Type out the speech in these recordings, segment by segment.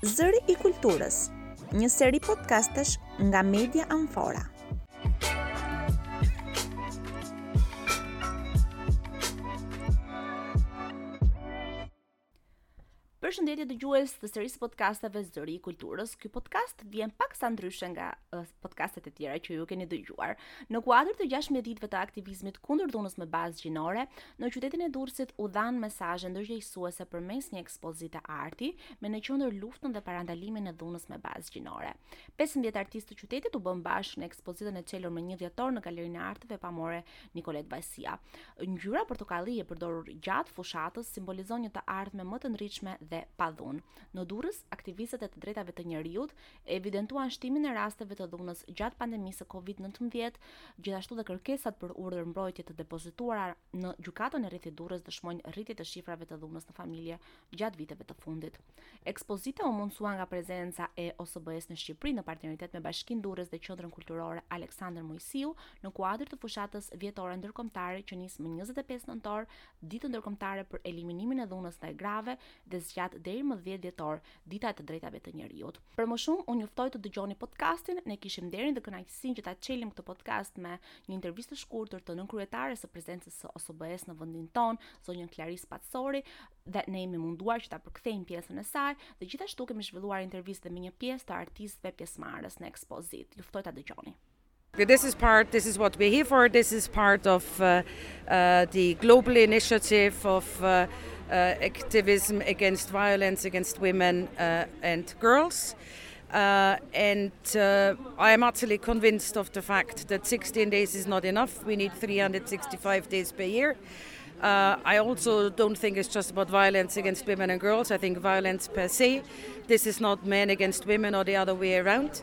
Zëri i Kulturës, një seri podcastesh nga Media Amfora. Përshëndetje dëgjues të serisë së podcasteve Zëri i Kulturës. Ky podcast vjen paksa ndryshe nga uh, podcastet e tjera që ju keni dëgjuar. Në kuadër të 16 ditëve të aktivizmit kundër dhunës me bazë gjinore, Në qytetin e Durrësit u dhanë mesazhe ndërgjegjësuese përmes një ekspozite arti, me në qendër luftën dhe parandalimin e dhunës me bazë gjinore. 15 artistë të qytetit u bënë bashkë në ekspozitën e çelur më 1 dhjetor në Galerinë e Arteve Pamore Nikolet Vasia. Ngjyra portokalli e përdorur gjatë fushatës simbolizon një të ardhme më të ndritshme dhe pa dhunë. Në Durrës, aktivistët e të drejtave të njeriut evidentuan shtimin e rasteve të dhunës gjatë pandemisë së Covid 19, gjithashtu dhe kërkesat për urdhër mbrojtje të depozituara në gjykatën e rrethit Durrës dëshmojnë rritje të shifrave të dhunës në familje gjatë viteve të fundit. Ekspozita u mundësua nga prezenca e OSBE-s në Shqipëri në partneritet me Bashkinë Durrës dhe Qendrën Kulturore Aleksandër Moisiu në kuadër të fushatës vjetore ndërkombëtare që nis më 25 nëntor, ditën ndërkombëtare për eliminimin e dhunës ndaj grave dhe zgjat deri më 10 dhjetor, Dita e të drejtave të njeriut. Për më shumë, unë ju ftoj të dëgjoni podcastin, ne kishim nderin dhe kënaqësinë që ta çelim këtë podcast me një intervistë të shkurtër të nënkryetares së prezencës së OSBE-s në vendin tonë, zonjën Klaris Pastori, dhe ne jemi munduar që ta përkthejmë pjesën e saj dhe gjithashtu kemi zhvilluar intervistë dhe me një pjesë të artistëve pjesëmarrës në ekspozitë. Ju ftoj ta dëgjoni. This is part, this is what we're here for, this is part of uh, uh, the global initiative of uh, uh activism against violence against women uh, and girls. Uh, and I am utterly convinced of the fact that 16 days is not enough. We need 365 days per year. Uh, I also don't think it's just about violence against women and girls. I think violence per se. This is not men against women or the other way around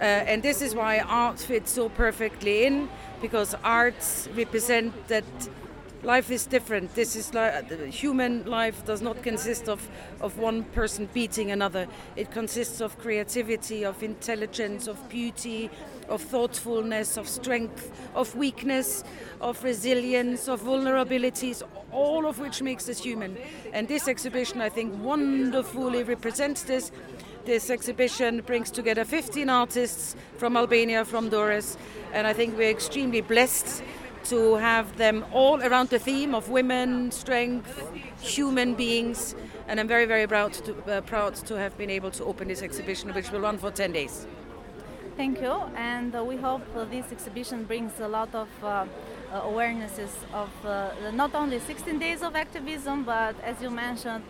Uh, and this is why art fits so perfectly in, because arts represent that life is different. This is like human life does not consist of, of one person beating another. It consists of creativity, of intelligence, of beauty, of thoughtfulness, of strength, of weakness, of resilience, of vulnerabilities, all of which makes us human. And this exhibition, I think, wonderfully represents this. This exhibition brings together 15 artists from Albania, from Doris, and I think we're extremely blessed to have them all around the theme of women, strength, human beings, and I'm very, very proud to, uh, proud to have been able to open this exhibition, which will run for 10 days. Thank you, and uh, we hope uh, this exhibition brings a lot of uh, uh, awarenesses of uh, not only 16 days of activism, but as you mentioned,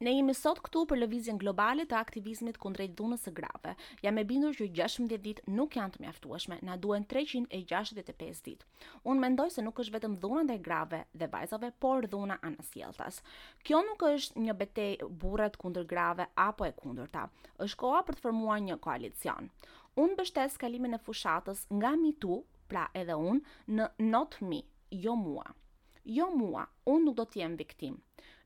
Ne jemi sot këtu për lëvizjen globale të aktivizmit kundrejt dhunës së grave. Jam e bindur që 16 ditë nuk janë të mjaftueshme, na duhen 365 ditë. Unë mendoj se nuk është vetëm dhuna ndaj grave dhe vajzave, por dhuna anasjelltas. Kjo nuk është një betejë burrat kundër grave apo e kundërta. Është koha për të formuar një koalicion. Unë mbështes kalimin e fushatës nga Me Too, pra edhe unë, në Not Me, jo mua. Jo mua, unë nuk do të jem viktimë.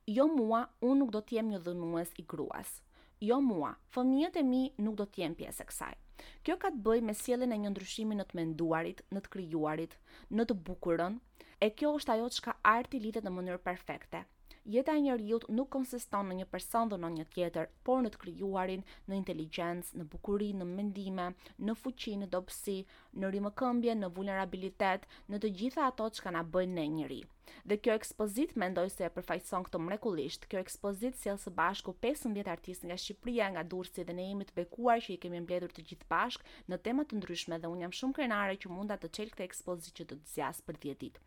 Jo mua, unë nuk do të jem një dhunues i gruas. Jo mua, fëmijët e mi nuk do të jenë pjesë e kësaj. Kjo ka të bëjë me sjelljen e një ndryshimi në të menduarit, në të krijuarit, në të bukurën. E kjo është ajo çka arti lidhet në mënyrë perfekte. Jeta e njeriut nuk konsiston në një person dhunon një tjetër, por në të krijuarin, në inteligjencë, në bukuri, në mendime, në fuqi, në dobësi, në rimëkëmbje, në vulnerabilitet, në të gjitha ato çka na bëjnë ne njeri. Dhe kjo ekspozitë mendoj se e përfaqëson këtë mrekullisht. Kjo ekspozitë sjell së bashku 15 artistë nga Shqipëria, nga Durrësi dhe ne jemi të bekuar që i kemi mbledhur të gjithë bashkë në tema të ndryshme dhe unë jam shumë krenare që munda të çel këtë ekspozitë që do të zgjasë për 10 ditë.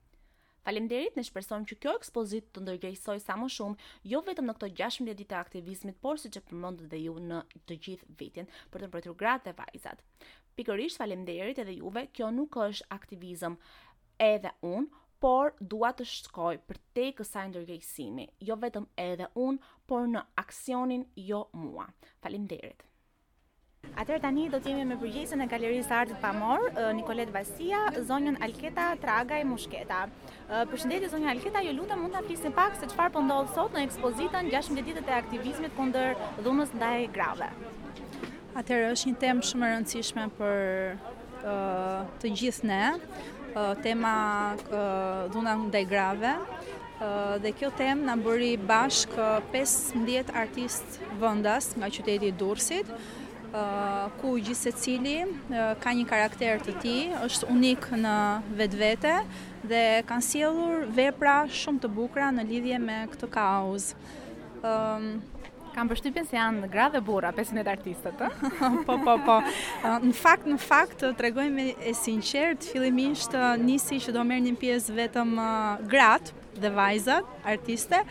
Faleminderit, ne shpresojmë që kjo ekspozitë të ndërgjegjësojë sa më shumë, jo vetëm në këto 16 ditë të aktivizmit, por siç e përmendët dhe ju në të gjithë vitin, për të mbrojtur gratë dhe vajzat. Pikërisht faleminderit edhe juve, kjo nuk është aktivizëm edhe unë, por dua të shkoj përtej kësaj ndërgjegjësimi, jo vetëm edhe unë, por në aksionin jo mua. Faleminderit. Atëherë tani do të jemi me përgjegjësen e Galerisë së Artit Pamor, Nikolet Vasia, zonjën Alketa Tragaj Mushketa. Përshëndetje zonja Alketa, ju lutem mund të na flisni pak se çfarë po ndodh sot në ekspozitën 16 ditët e aktivizmit kundër dhunës ndaj grave. Atëherë është një temë shumë e rëndësishme për të gjithë ne, tema dhuna ndaj grave, dhe kjo temë na bëri bashkë 15 artist Rast vendas nga qyteti i Durrësit, ku gjithsecili ka një karakter të tij, është unik në vetvete dhe kanë sjellur vepra shumë të bukura në lidhje me këtë kauzë. Ëm Kam përshtypjen se janë gra dhe burra, 15 artistët, ë? po, po, po. Në fakt, në fakt tregohem e sinqertë, fillimisht nisi që do merrnin pjesë vetëm gratë, dhe vajzat, artiste,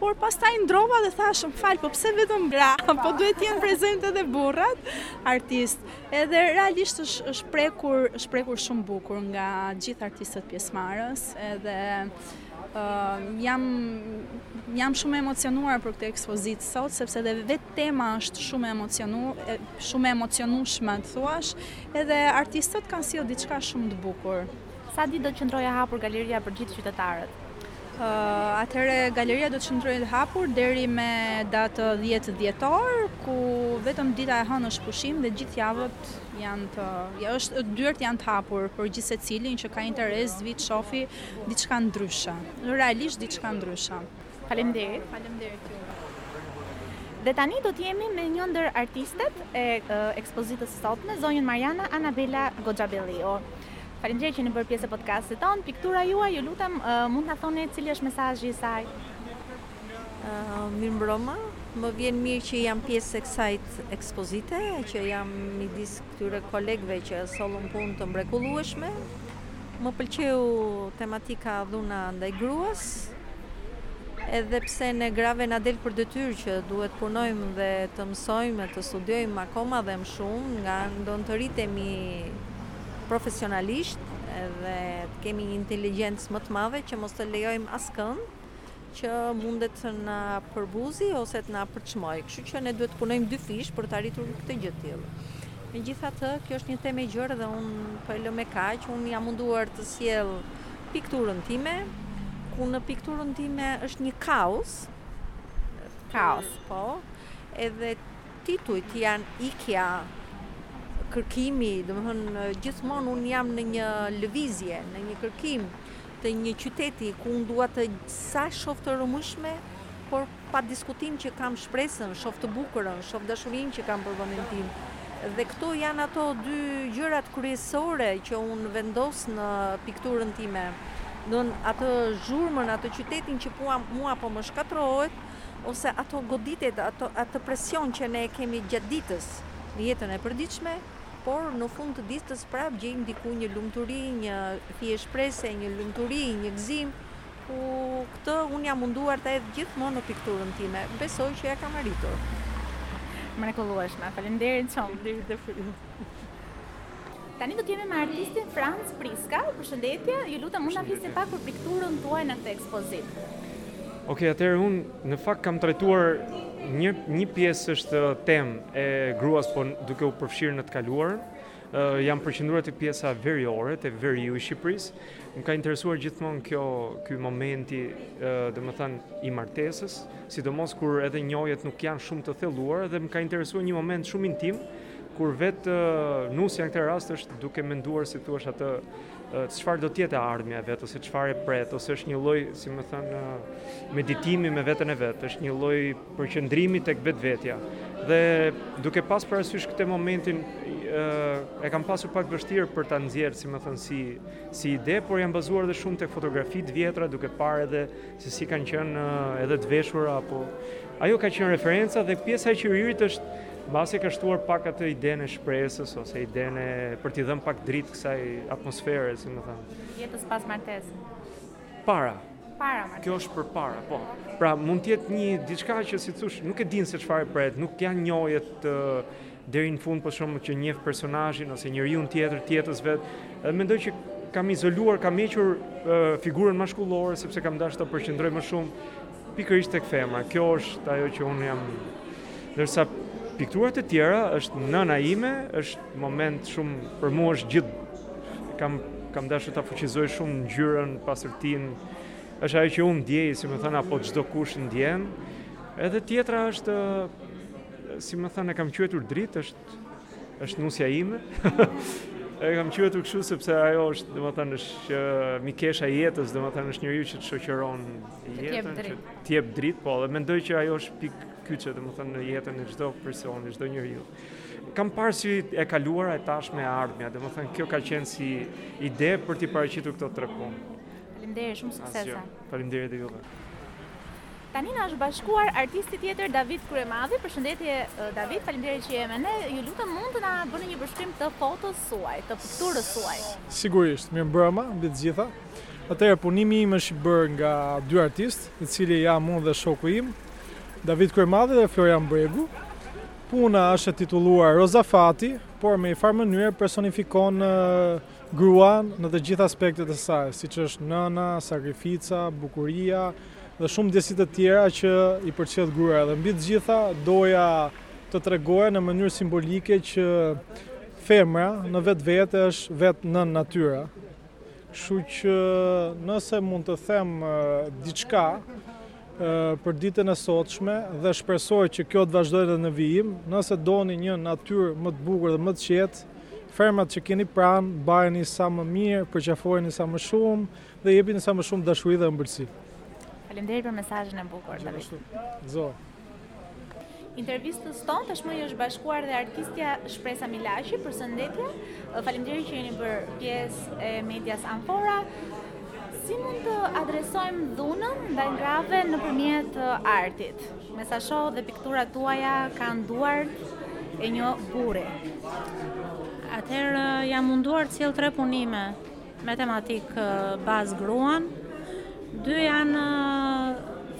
por pastaj ndrova dhe thash, më fal, po pse vetëm gra, po duhet të jenë prezent edhe burrat, artistë. Edhe realisht është prekur, prekur shumë bukur nga gjithë artistët pjesëmarrës, edhe jam, jam shumë emocionuar për këtë ekspozitë sot, sepse dhe vetë tema është shumë, emocionu, shumë emocionushme, të thuash, edhe artistët kanë sjellë diçka shumë të bukur. Sa ditë do të qëndrojë e hapur galeria për gjithë qytetarët? Atëherë galeria do të qëndrojë e hapur deri me datë 10 dhjetor, ku vetëm dita e hënë është pushim dhe gjithë javët janë të ja është dyert janë të hapur për gjithë secilin që ka interes të të vij të shofi diçka ndryshe. Realisht diçka ndryshe. Faleminderit. Faleminderit ju. Dhe tani do të jemi me një ndër artistet e ekspozitës sot me zonjën Marjana Anabela Goxhabelliu. Faleminderit që jeni bërë pjesë e podcastit tonë. Piktura juaj, ju lutem, mund të na thoni cili është mesazhi i saj? Mirëmbrëma, më vjen mirë që jam pjesë e kësaj ekspozite, që jam midis këtyre kolegëve që sollën punë të mrekullueshme. Më pëlqeu tematika dhuna ndaj gruas, edhe pse ne grave na del për detyrë që duhet punojmë dhe të mësojmë, të studiojmë akoma dhe më shumë, nga ana jonë të rritemi profesionalisht dhe të kemi një inteligjencë më të madhe që mos të lejojmë askënd që mundet të na përbuzi ose të na përçmojë. Kështu që ne duhet të punojmë dyfish për të arritur këtë gjë të tillë. Megjithatë, kjo është një temë e gjerë dhe un po e lë me kaq, un jam munduar të sjell pikturën time, ku në pikturën time është një kaos. Kaos, po. Edhe Titujt janë ikja, kërkimi, domethënë gjithmonë unë jam në një lëvizje, në një kërkim të një qyteti ku unë dua ta shoh të rrëmujshme, por pa diskutim që kam shpresën, shoh të bukurën, shoh dashurinë që kam për vendin tim. Dhe këto janë ato dy gjërat kryesore që unë vendos në pikturën time. Domethënë atë zhurmën, atë qytetin që mua po më shkatërrohet, ose ato goditjet, ato atë presion që ne kemi gjatë ditës në jetën e përditshme, por në fund të ditës prapë gjejmë diku një lumturi, një fije shprese, një lumturi, një gëzim, ku këtë unë jam munduar ta hedh gjithmonë në pikturën time. Besoj që ia kam arritur. Mrekullueshme. Faleminderit shumë. Faleminderit dhe Tani do të jemi me artistin Franc Priska. Përshëndetje, ju lutem mund të na flisni pak për pikturën tuaj në këtë ekspozitë. Okej, okay, atëherë un në fakt kam trajtuar një një pjesë është temë e gruas po duke u përfshirë në të kaluarën uh, jam përqendruar te pjesa veriore te veriu i Shqipërisë. Më ka interesuar gjithmonë kjo ky momenti, uh, domethënë i martesës, sidomos kur edhe njohjet nuk janë shumë të thelluara dhe më ka interesuar një moment shumë intim Kur vetë nusja në këtë rast është duke menduar si thua atë çfarë do të jetë e ardhmja e vet ose çfarë e pret ose është një lloj, si me thënë, meditimi me veten e vet, është një lloj përqendrimi tek vetvetja. Dhe duke pas parasysh këtë momentin e kam pasur pak vështirë për ta nxjerrë, si me thënë, si si ide, por jam bazuar edhe shumë tek fotografitë e vjetra, duke parë edhe se si kanë qenë edhe të veshur apo ajo ka qenë referenca dhe pjesa e qiririt është mbase ka shtuar pak atë idenë e shpresës ose idenë për t'i dhënë pak dritë kësaj atmosfere, si me thënë. Jetës pas martesës. Para. Para martesës. Kjo është përpara, po. Pra mund të jetë një diçka që si të thush, nuk e di se çfarë e pret, nuk janë njohje të Deri në fund për shembull që njeh personazhin ose njeriun tjetër të jetës së vet, edhe mendoj që kam izoluar, kam hequr figurën mashkullore sepse kam dashur të përqendroj më shumë pikërisht tek femra. Kjo është ajo që unë jam ndërsa pikturat e tjera është nëna ime, është moment shumë për mua është gjithë kam kam dashur ta fuqizoj shumë ngjyrën, pastërtinë. Është ajo që unë ndjej, si me thënë, apo çdokush ndjen. Edhe tjetra është Si me thënë, e kam quajtur dritë, është është nusja ime. e kam quajtur kështu sepse ajo është, domethënë, është mikesha e jetës, domethënë është njeriu që të shoqëron jetën, që të jep dritë, po, dhe mendoj që ajo është pikë kyçe, domethënë në jetën e çdo personi, çdo njeriu. Kam parë si e kaluara e tashmja e ardhmja, domethënë kjo ka qenë si ide për t'i paraqitur këto tre punë. Faleminderit, shumë suksese. Faleminderit dhe juve. Tani na është bashkuar artisti tjetër David Kryemadhi. Përshëndetje David, faleminderit që je me ne. Ju lutem mund të na bëni një përshkrim të fotos suaj, të pikturës suaj. Sigurisht, mirëmbrëma mbi të gjitha. Atëherë punimi im është i bërë nga dy artistë, i cili jam unë dhe shoku im, David Kryemadhi dhe Florian Bregu. Puna është e titulluar Rozafati, por në një farë mënyrë personifikon Gruan në të gjithë aspektet e saj, siç është nëna, sakrifica, bukuria dhe shumë ndjesi të tjera që i përcjell gruaja dhe mbi të gjitha doja të tregoja në mënyrë simbolike që femra në vetvete është vetë nënë natyra. Kështu që nëse mund të them diçka për ditën e sotshme dhe shpresoj që kjo të vazhdojë edhe në vijim, nëse doni një natyrë më të bukur dhe më të qetë, Femrat që keni pranë, mbajini sa më mirë, përqafojini sa më shumë dhe jepini sa më shumë dashuri dhe ëmbëlsi. Faleminderit për mesazhin e bukur, David. Gëzo. Intervistës tonë tashmë i është bashkuar dhe artistja Shpresa Milaqi, përshëndetje. Faleminderit që jeni bërë pjesë e medias Amfora. Si mund të adresojmë dhunën ndaj grave nëpërmjet artit? Me sa shoh dhe piktura juaj ka duart e një burri. Atëherë jam munduar të sjell tre punime me tematikë bazë gruan. Dy janë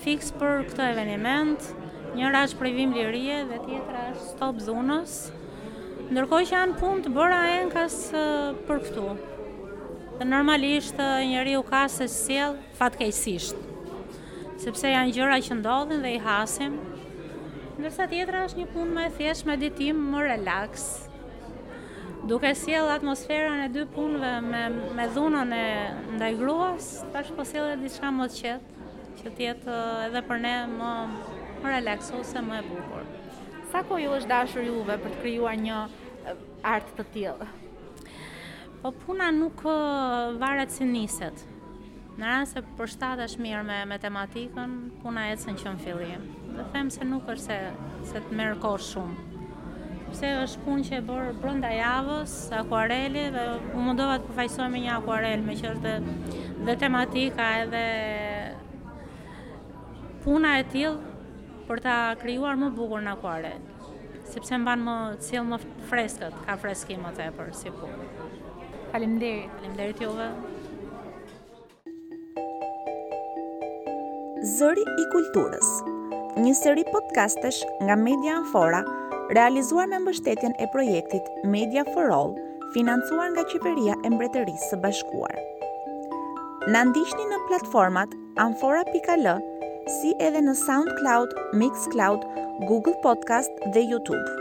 fiks për këtë eveniment, njëra është privim lirie dhe tjetra është stop dhunës. Ndërkohë që janë punë të bëra enkas për këtu. Dhe normalisht njeriu ka se ç'sjell Fatkeqësisht. Sepse janë gjëra që ndodhin dhe i hasim, ndërsa tjetra është një punë më e thjeshtë, meditim, më relax. Duke sjell atmosferën e dy punëve me me dhunën ndaj gruas, thashë po sjell diçka më të qetë, që të jetë eh, edhe për ne më më relaksuese, më e bukur. Sa kohë ju është dashur juve për të krijuar një eh, art të tillë? Po puna nuk eh, varet si niset. Në rast se përshtatesh mirë me tematikën, puna ecën që në fillim. Dhe them se nuk është se, se të merr kohë shumë. Pse është punë që e bërë brenda javës, akuareli, dhe u mundova të përfaqësoj me një akuarel, meqë është dhe, dhe tematika edhe puna e tillë Për ta krijuar më bukur në akuarel, sepse mban më çelët, më freskët, ka freski më tepër si punë. Faleminderit. Faleminderit juve. Zëri i Kulturës, një seri podcastesh nga Media Amfora, realizuar me mbështetjen e projektit Media for All, financuar nga Qeveria e Mbretërisë së Bashkuar. Na ndiqni në platformat amfora.al, si edhe në SoundCloud, MixCloud, Google Podcast dhe YouTube.